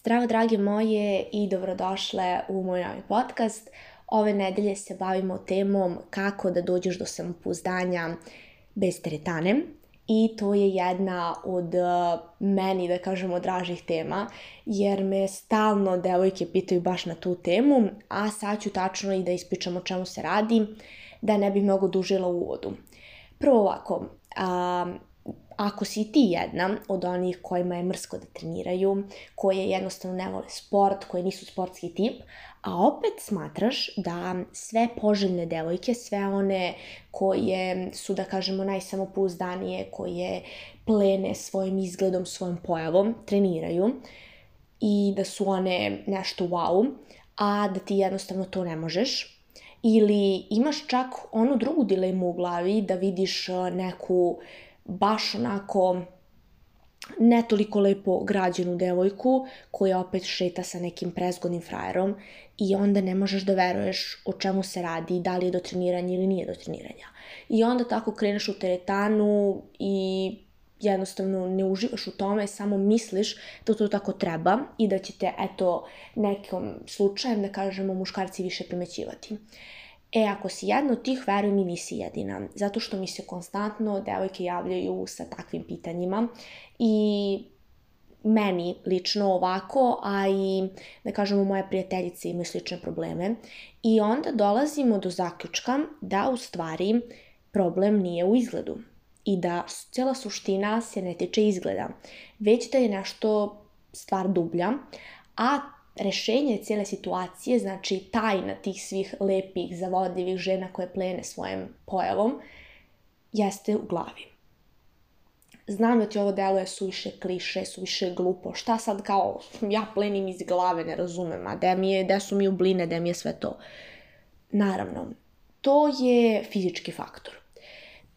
Zdravo drage moje i dobrodošle u moj novi podcast. Ove nedelje se bavimo temom kako da dođeš do samopouzdanja bez teretane i to je jedna od e, meni, da kažemo, dražih tema, jer me stalno devojke pitaju baš na tu temu, a sad ću tačno i da ispričam o čemu se radi, da ne bih mnogo dužila u uvodu. Prvo ovako, a, Ako si ti jedna od onih kojima je mrsko da treniraju, koje jednostavno ne vole sport, koje nisu sportski tip, a opet smatraš da sve poželjne devojke, sve one koje su, da kažemo, najsamopouzdanije, koje plene svojim izgledom, svojom pojavom, treniraju i da su one nešto wow, a da ti jednostavno to ne možeš, ili imaš čak onu drugu dilemu u glavi da vidiš uh, neku uh, baš onako ne toliko lepo građenu devojku koja opet šeta sa nekim prezgodnim frajerom i onda ne možeš da veruješ o čemu se radi, da li je do treniranja ili nije do treniranja. I onda tako kreneš u teretanu i jednostavno ne uživaš u tome, samo misliš da to tako treba i da će te, eto, nekom slučajem, da kažemo, muškarci više primećivati. Uh, E, ako si jedna od tih, veruj mi, nisi jedina. Zato što mi se konstantno devojke javljaju sa takvim pitanjima i meni lično ovako, a i da kažemo moje prijateljice imaju slične probleme. I onda dolazimo do zaključka da u stvari problem nije u izgledu i da cijela suština se ne tiče izgleda, već da je nešto stvar dublja, a rešenje cijele situacije, znači tajna tih svih lepih, zavodljivih žena koje plene svojim pojavom, jeste u glavi. Znam da ti ovo deluje suviše kliše, suviše glupo, šta sad kao, ja plenim iz glave, ne razumem, a da mi je, da su mi u bline, da mi je sve to. Naravno, to je fizički faktor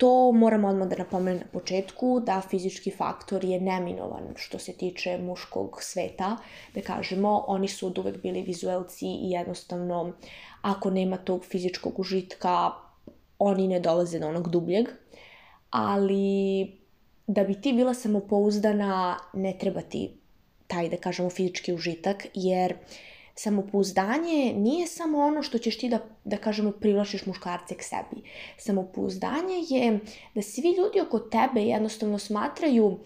to moram odmah da napomenem na početku, da fizički faktor je neminovan što se tiče muškog sveta, da kažemo, oni su od uvek bili vizuelci i jednostavno ako nema tog fizičkog užitka, oni ne dolaze do onog dubljeg, ali da bi ti bila samopouzdana, ne treba ti taj, da kažemo, fizički užitak, jer uh, Samopouzdanje nije samo ono što ćeš ti da, da kažemo, privlačiš muškarce k sebi. Samopouzdanje je da svi ljudi oko tebe jednostavno smatraju um,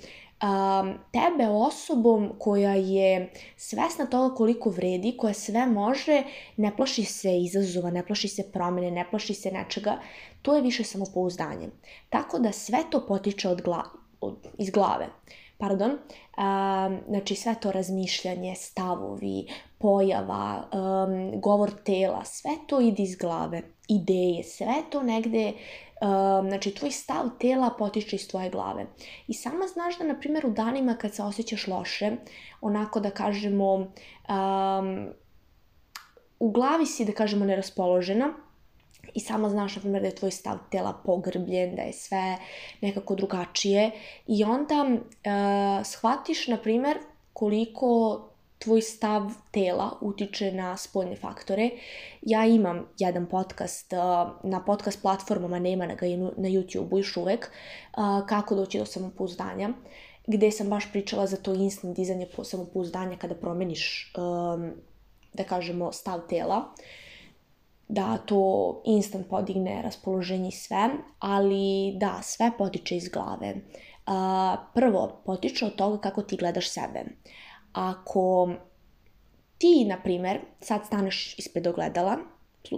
tebe osobom koja je svesna toga koliko vredi, koja sve može, ne plaši se izazova, ne plaši se promene, ne plaši se nečega, to je više samopouzdanje. Tako da sve to potiče od glavi, od, iz glave. Uh, pardon, um, znači sve to razmišljanje, stavovi, pojava, um, govor tela, sve to ide iz glave, ideje, sve to negde um, znači tvoj stav tela potiče iz tvoje glave. I sama znaš da, na primjer, u danima kad se osjećaš loše, onako da kažemo, um, u glavi si, da kažemo, neraspoložena, i sama znaš, na primjer, da je tvoj stav tela pogrbljen, da je sve nekako drugačije i onda uh, shvatiš, na primjer, koliko tvoj stav tela utiče na spoljne faktore. Ja imam jedan podcast, e, na podcast platformama nema na ga na YouTube-u još uvek, e, kako doći do samopouzdanja, gde sam baš pričala za to instant dizanje samopouzdanja kada promeniš, da kažemo, stav tela da to instant podigne raspoloženje i sve, ali da, sve potiče iz glave. Uh, Prvo, potiče od toga kako ti gledaš sebe. Ako ti, na primer, sad staneš ispred ogledala,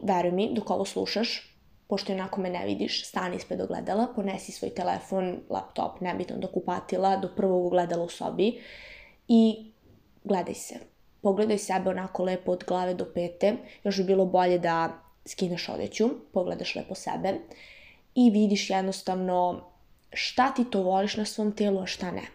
veruj mi, dok ovo slušaš, pošto onako me ne vidiš, stani ispred ogledala, ponesi svoj telefon, laptop, nebitno, do kupatila, do prvog ogledala u sobi i gledaj se pogledaj sebe onako lepo od glave do pete, još bi bilo bolje da skineš odeću, pogledaš lepo sebe i vidiš jednostavno šta ti to voliš na svom telu, a šta ne.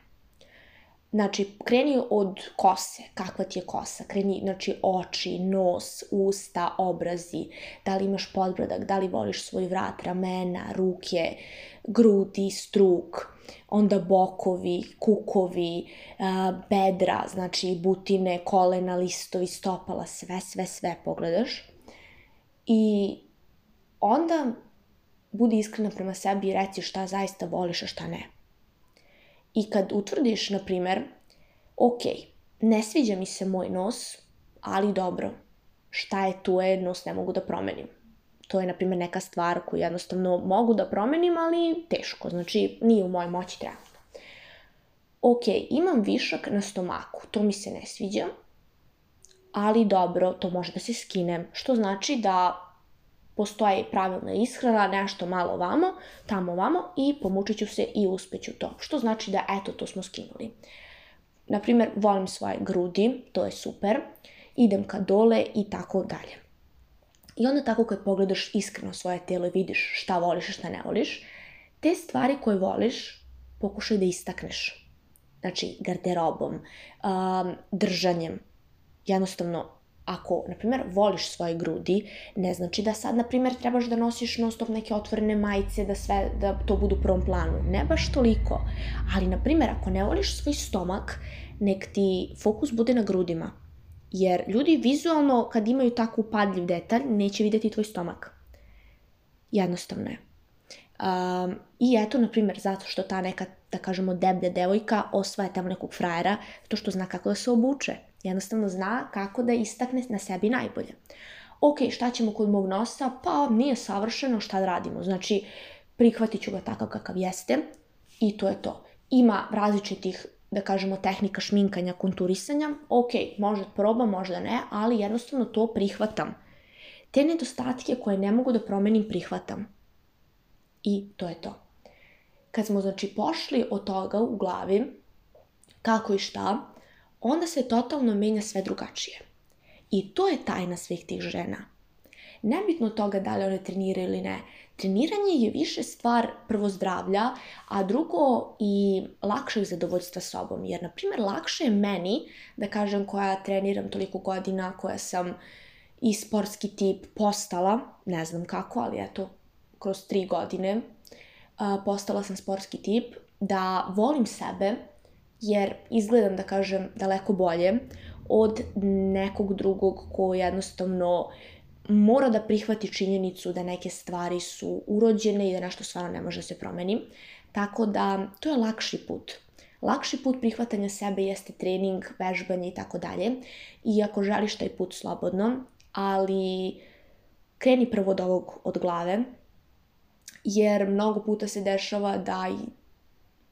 Znači, kreni od kose, kakva ti je kosa, kreni, znači, oči, nos, usta, obrazi, da li imaš podbradak, da li voliš svoj vrat, ramena, ruke, grudi, struk, onda bokovi, kukovi, bedra, znači butine, kolena, listovi, stopala, sve, sve, sve pogledaš. I onda budi iskrena prema sebi i reci šta zaista voliš, a šta ne I kad utvrdiš, na primer, ok, ne sviđa mi se moj nos, ali dobro, šta je tu je, nos ne mogu da promenim. To je, na primer, neka stvar koju jednostavno mogu da promenim, ali teško, znači nije u mojoj moći trenutno. Ok, imam višak na stomaku, to mi se ne sviđa, ali dobro, to može da se skinem, što znači da Postoje pravilna ishrana, nešto malo vamo, tamo vamo i pomučit ću se i uspeću to. Što znači da eto, to smo skinuli. Naprimjer, volim svoje grudi, to je super, idem ka dole i tako dalje. I onda tako kad pogledaš iskreno svoje telo i vidiš šta voliš i šta ne voliš, te stvari koje voliš pokušaj da istakneš. Znači, garderobom, um, držanjem. Jednostavno, Ako, na primjer, voliš svoje grudi, ne znači da sad, na primjer, trebaš da nosiš non stop neke otvorene majice, da, sve, da to budu u prvom planu. Ne baš toliko. Ali, na primjer, ako ne voliš svoj stomak, nek ti fokus bude na grudima. Jer ljudi vizualno, kad imaju tako upadljiv detalj, neće videti tvoj stomak. Jednostavno je. Um, I eto, na primjer, zato što ta neka, da kažemo, deblja devojka osvaja tamo nekog frajera, to što zna kako da se obuče Jednostavno zna kako da istakne na sebi najbolje. Ok, šta ćemo kod mog nosa? Pa nije savršeno, šta da radimo? Znači, prihvatit ću ga takav kakav jeste i to je to. Ima različitih da kažemo, tehnika šminkanja, konturisanja, ok, možda probam, možda ne, ali jednostavno to prihvatam. Te nedostatke koje ne mogu da promenim, prihvatam. I to je to. Kad smo, znači, pošli od toga u glavi, kako i šta, onda se totalno menja sve drugačije. I to je tajna svih tih žena. Nebitno toga da li one treniraju ili ne, treniranje je više stvar prvo zdravlja, a drugo i lakšeg zadovoljstva sobom. Jer, na primjer, lakše je meni, da kažem, koja treniram toliko godina, koja sam i sportski tip postala, ne znam kako, ali eto, kroz tri godine postala sam sportski tip, da volim sebe, jer izgledam, da kažem, daleko bolje od nekog drugog ko jednostavno mora da prihvati činjenicu da neke stvari su urođene i da nešto stvarno ne može da se promeni. Tako da, to je lakši put. Lakši put prihvatanja sebe jeste trening, vežbanje i tako dalje. I ako želiš taj put slobodno, ali kreni prvo od ovog od glave, jer mnogo puta se dešava da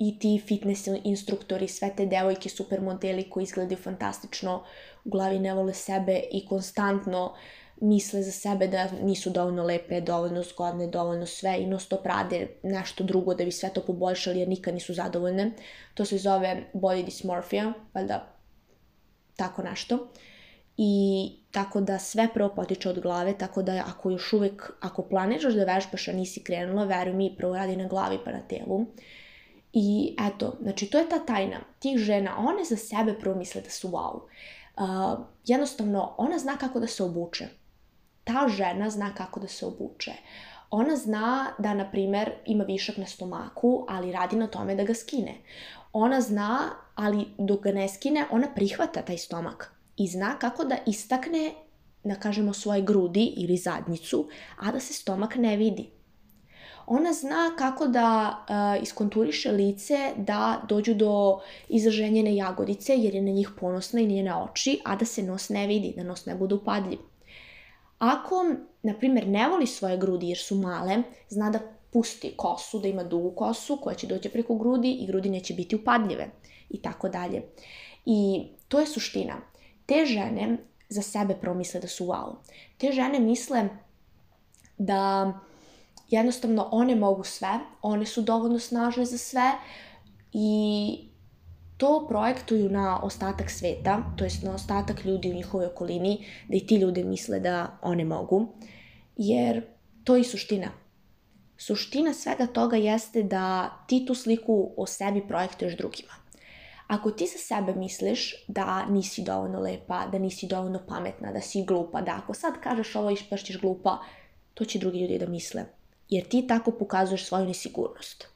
i ti fitness instruktori, sve te devojke, supermodeli koji izgledaju fantastično, u glavi ne vole sebe i konstantno misle za sebe da nisu dovoljno lepe, dovoljno zgodne, dovoljno sve i non stop nešto drugo da bi sve to poboljšali jer nikad nisu zadovoljne. To se zove body dysmorphia, valjda tako nešto. I tako da sve prvo potiče od glave, tako da ako još uvek, ako planiraš da vežbaš, a nisi krenula, veruj mi, prvo radi na glavi pa na telu. Uh, I eto, znači to je ta tajna tih žena, one za sebe prvo misle da su wow. Uh, jednostavno, ona zna kako da se obuče. Ta žena zna kako da se obuče. Ona zna da, na primjer, ima višak na stomaku, ali radi na tome da ga skine. Ona zna, ali dok ga ne skine, ona prihvata taj stomak i zna kako da istakne, da kažemo, svoje grudi ili zadnicu, a da se stomak ne vidi ona zna kako da uh, iskonturiše lice da dođu do izraženjene jagodice jer je na njih ponosna i nije na oči, a da se nos ne vidi, da nos ne bude upadljiv. Ako, na primjer, ne voli svoje grudi jer su male, zna da pusti kosu, da ima dugu kosu koja će doći preko grudi i grudi neće biti upadljive i tako dalje. I to je suština. Te žene za sebe promisle da su wow. Te žene misle da jednostavno one mogu sve, one su dovoljno snažne za sve i to projektuju na ostatak sveta, to jest na ostatak ljudi u njihovoj okolini, da i ti ljudi misle da one mogu, jer to je i suština. Suština svega toga jeste da ti tu sliku o sebi projektuješ drugima. Ako ti za sebe misliš da nisi dovoljno lepa, da nisi dovoljno pametna, da si glupa, da ako sad kažeš ovo ispašćeš glupa, to će drugi ljudi da misle jer ti tako pokazuješ svoju nesigurnost.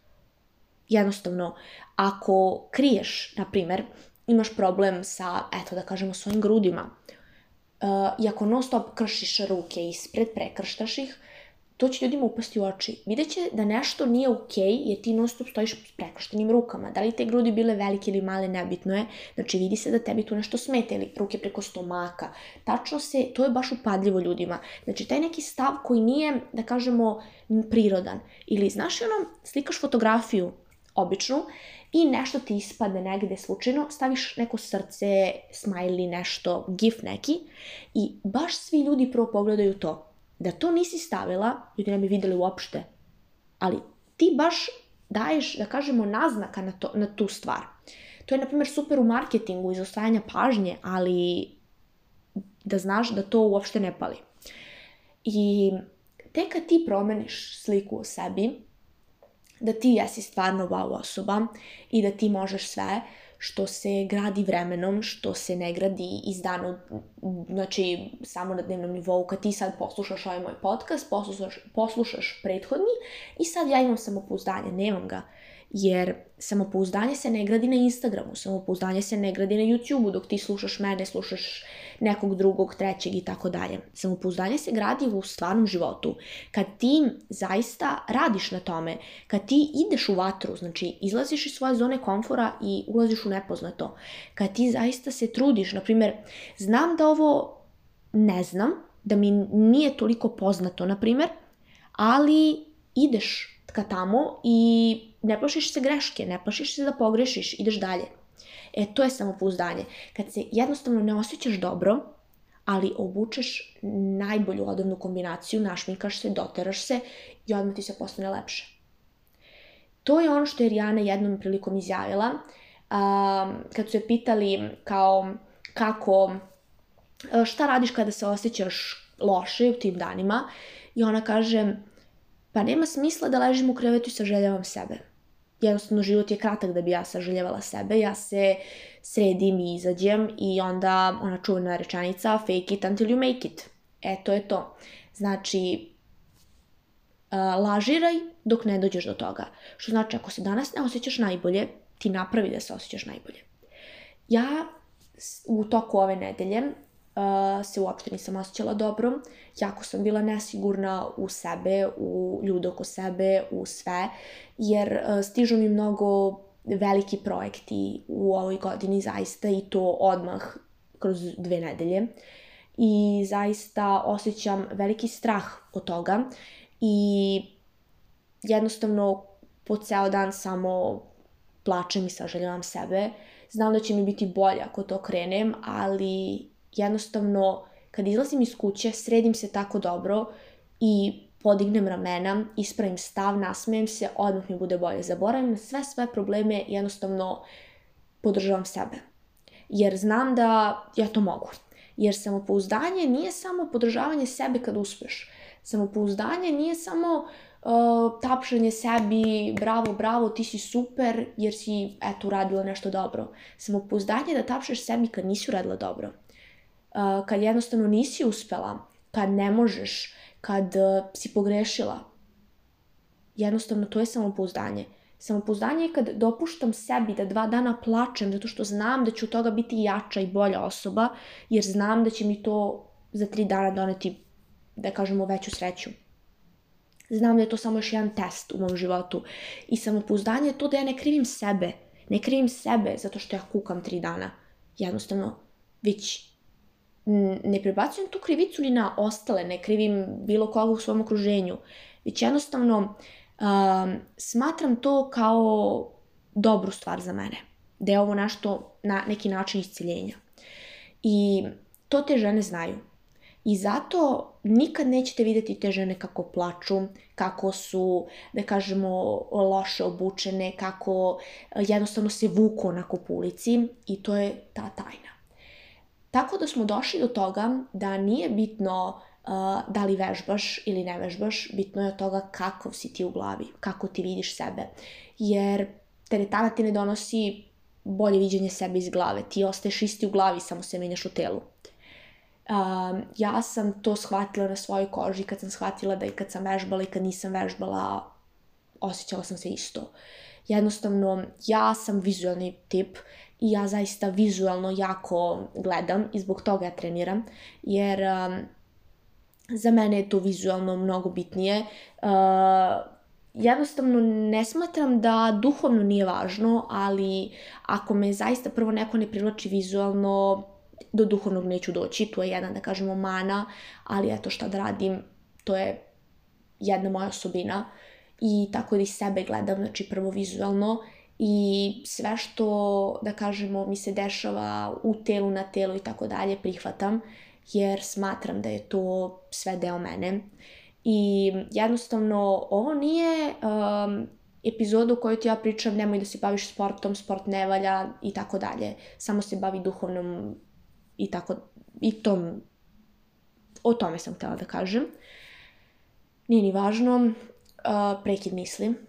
Jednostavno, ako kriješ, na primjer, imaš problem sa, eto da kažemo, svojim grudima, uh, i ako non stop kršiš ruke ispred, prekrštaš ih, to će ljudima upasti u oči. Videće da nešto nije okej, okay, jer ti non stop stojiš s prekrštenim rukama. Da li te grudi bile velike ili male, nebitno je. Znači, vidi se da tebi tu nešto smete ili ruke preko stomaka. Tačno se, to je baš upadljivo ljudima. Znači, taj neki stav koji nije, da kažemo, prirodan. Ili, znaš, ono, slikaš fotografiju, običnu, i nešto ti ispadne negde slučajno, staviš neko srce, smajli, nešto, gif neki, i baš svi ljudi prvo pogledaju to Da to nisi stavila, ljudi ne bi videli uopšte. Ali ti baš daješ, da kažemo, naznaka na, to, na tu stvar. To je, na primjer, super u marketingu iz osvajanja pažnje, ali da znaš da to uopšte ne pali. I te kad ti promeniš sliku o sebi, da ti jesi stvarno wow osoba i da ti možeš sve, što se gradi vremenom, što se ne gradi iz dana, znači samo na dnevnom nivou, kad ti sad poslušaš ovaj moj podcast, poslušaš, poslušaš prethodni i sad ja imam samopouzdanje, nemam ga. Jer samopouzdanje se ne gradi na Instagramu, samopouzdanje se ne gradi na YouTubeu, dok ti slušaš mene, slušaš nekog drugog, trećeg i tako dalje. Samopouzdanje se gradi u stvarnom životu. Kad ti zaista radiš na tome, kad ti ideš u vatru, znači izlaziš iz svoje zone komfora i ulaziš u nepoznato, kad ti zaista se trudiš, na primjer, znam da ovo ne znam, da mi nije toliko poznato, na primjer, ali ideš ka tamo i ne plašiš se greške, ne plašiš se da pogrešiš, ideš dalje. E, to je samopouzdanje. Kad se jednostavno ne osjećaš dobro, ali obučeš najbolju odavnu kombinaciju, našminkaš se, doteraš se i odmah ti se postane lepše. To je ono što je Rijana jednom prilikom izjavila, um, kad su je pitali kao kako, e, šta radiš kada se osjećaš loše u tim danima i ona kaže, pa nema smisla da ležim u krevetu i saželjavam sebe jednostavno život je kratak da bi ja sažaljevala sebe, ja se sredim i izađem i onda ona čuvena rečanica fake it until you make it. E, to je to. Znači, e, lažiraj dok ne dođeš do toga. Što znači, ako se danas ne osjećaš najbolje, ti napravi da se osjećaš najbolje. Ja u toku ove nedelje uh, se uopšte nisam osjećala dobro. Jako sam bila nesigurna u sebe, u ljude oko sebe, u sve, jer uh, stižu mi mnogo veliki projekti u ovoj godini zaista i to odmah kroz dve nedelje. I zaista osjećam veliki strah od toga i jednostavno po ceo dan samo plačem i sažaljavam sebe. Znam da će mi biti bolje ako to krenem, ali jednostavno kad izlazim iz kuće sredim se tako dobro i podignem ramena, ispravim stav, nasmejem se, odmah mi bude bolje. Zaboravim na sve sve probleme jednostavno podržavam sebe. Jer znam da ja to mogu. Jer samopouzdanje nije samo podržavanje sebe kad uspeš. Samopouzdanje nije samo uh, tapšanje sebi, bravo, bravo, ti si super, jer si, eto, uradila nešto dobro. Samopouzdanje je da tapšeš sebi kad nisi uradila dobro kad jednostavno nisi uspela, kad ne možeš, kad si pogrešila. Jednostavno, to je samopouzdanje. Samopouzdanje je kad dopuštam sebi da dva dana plačem zato što znam da ću od toga biti jača i bolja osoba, jer znam da će mi to za tri dana doneti, da kažemo, veću sreću. Znam da je to samo još jedan test u mom životu. I samopouzdanje je to da ja ne krivim sebe. Ne krivim sebe zato što ja kukam tri dana. Jednostavno, već ne prebacujem tu krivicu ni na ostale, ne krivim bilo koga u svom okruženju, već jednostavno um, smatram to kao dobru stvar za mene. Da je ovo našto na neki način isciljenja. I to te žene znaju. I zato nikad nećete videti te žene kako plaču, kako su, da kažemo, loše obučene, kako jednostavno se vuku onako po ulici i to je ta tajna. Tako da smo došli do toga da nije bitno uh, da li vežbaš ili ne vežbaš, bitno je od toga kakav si ti u glavi, kako ti vidiš sebe. Jer teretana ti ne donosi bolje viđenje sebe iz glave, ti ostaješ isti u glavi, samo se menjaš u telu. Um, ja sam to shvatila na svojoj koži kad sam shvatila da i kad sam vežbala i kad nisam vežbala osjećala sam se isto. Jednostavno, ja sam vizualni tip, i ja zaista vizualno jako gledam i zbog toga ja treniram, jer um, za mene je to vizualno mnogo bitnije. Uh, jednostavno ne smatram da duhovno nije važno, ali ako me zaista prvo neko ne privlači vizualno, do duhovnog neću doći, to je jedna, da kažemo, mana, ali eto šta da radim, to je jedna moja osobina i tako da i sebe gledam, znači prvo vizualno i sve što, da kažemo, mi se dešava u telu, na telu i tako dalje, prihvatam, jer smatram da je to sve deo mene. I jednostavno, ovo nije um, epizoda u kojoj ti ja pričam nemoj da se baviš sportom, sport ne valja i tako dalje. Samo se bavi duhovnom i tako, i tom, o tome sam htela da kažem. Nije ni važno, uh, prekid mislim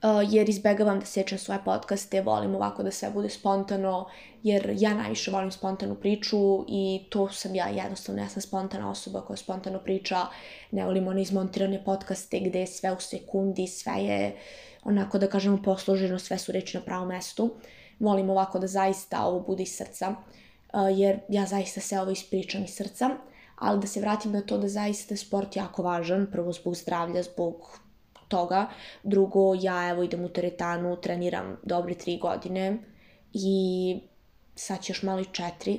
Uh, jer izbegavam da sečem svoje podcaste, volim ovako da sve bude spontano, jer ja najviše volim spontanu priču i to sam ja jednostavno, ja sam spontana osoba koja spontano priča, ne volim one izmontirane podcaste gde je sve u sekundi, sve je onako da kažemo posloženo, sve su reči na pravom mestu. Volim ovako da zaista ovo bude iz srca, uh, jer ja zaista sve ovo ispričam iz srca, ali da se vratim na to da zaista sport jako važan, prvo zbog zdravlja, zbog toga. Drugo, ja evo idem u teretanu, treniram dobre tri godine i sad će još mali četiri,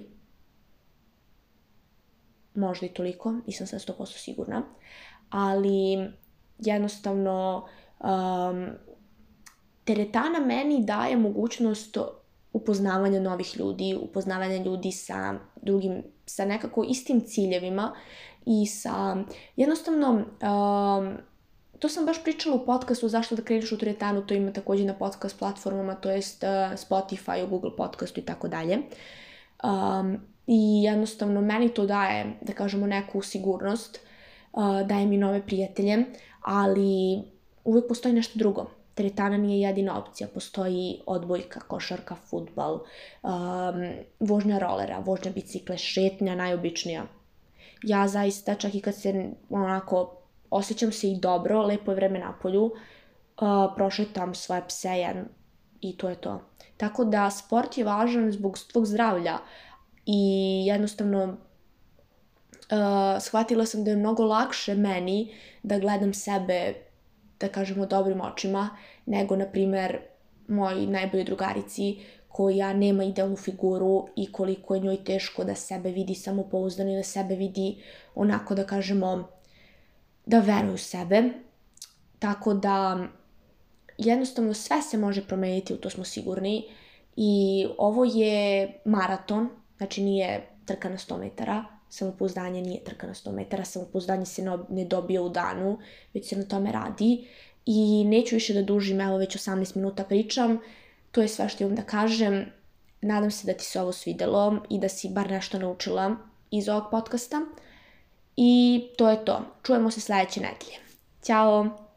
možda i toliko, nisam sad 100% sigurna, ali jednostavno um, teretana meni daje mogućnost upoznavanja novih ljudi, upoznavanja ljudi sa drugim, sa nekako istim ciljevima i sa jednostavno um, to sam baš pričala u podcastu Zašto da kreneš u teretanu, to ima takođe na podcast platformama, to jest uh, Spotify, Google podcastu i tako dalje. Um, I jednostavno meni to daje, da kažemo, neku sigurnost, uh, daje mi nove prijatelje, ali uvek postoji nešto drugo. Teretana nije jedina opcija, postoji odbojka, košarka, futbal, um, vožnja rolera, vožnja bicikle, šetnja, najobičnija. Ja zaista, čak i kad se onako osjećam se i dobro, lepo je vreme na polju, uh, prošetam svoje pse jedno, i to je to. Tako da sport je važan zbog svog zdravlja i jednostavno uh, shvatila sam da je mnogo lakše meni da gledam sebe, da kažemo, dobrim očima, nego, na primer, moj najbolje drugarici koja nema idealnu figuru i koliko je njoj teško da sebe vidi samopouzdano i da sebe vidi onako, da kažemo, da veruje u sebe, tako da jednostavno sve se može promeniti, u to smo sigurni i ovo je maraton, znači nije trka na 100 metara, samopouzdanje nije trka na 100 metara, samopouzdanje se ne dobije u danu, već se na tome radi i neću više da dužim, evo već 18 minuta pričam, to je sve što imam da kažem, nadam se da ti se ovo svidelo i da si bar nešto naučila iz ovog podcasta. I to je to. Čujemo se sledeće nedelje. Ćao!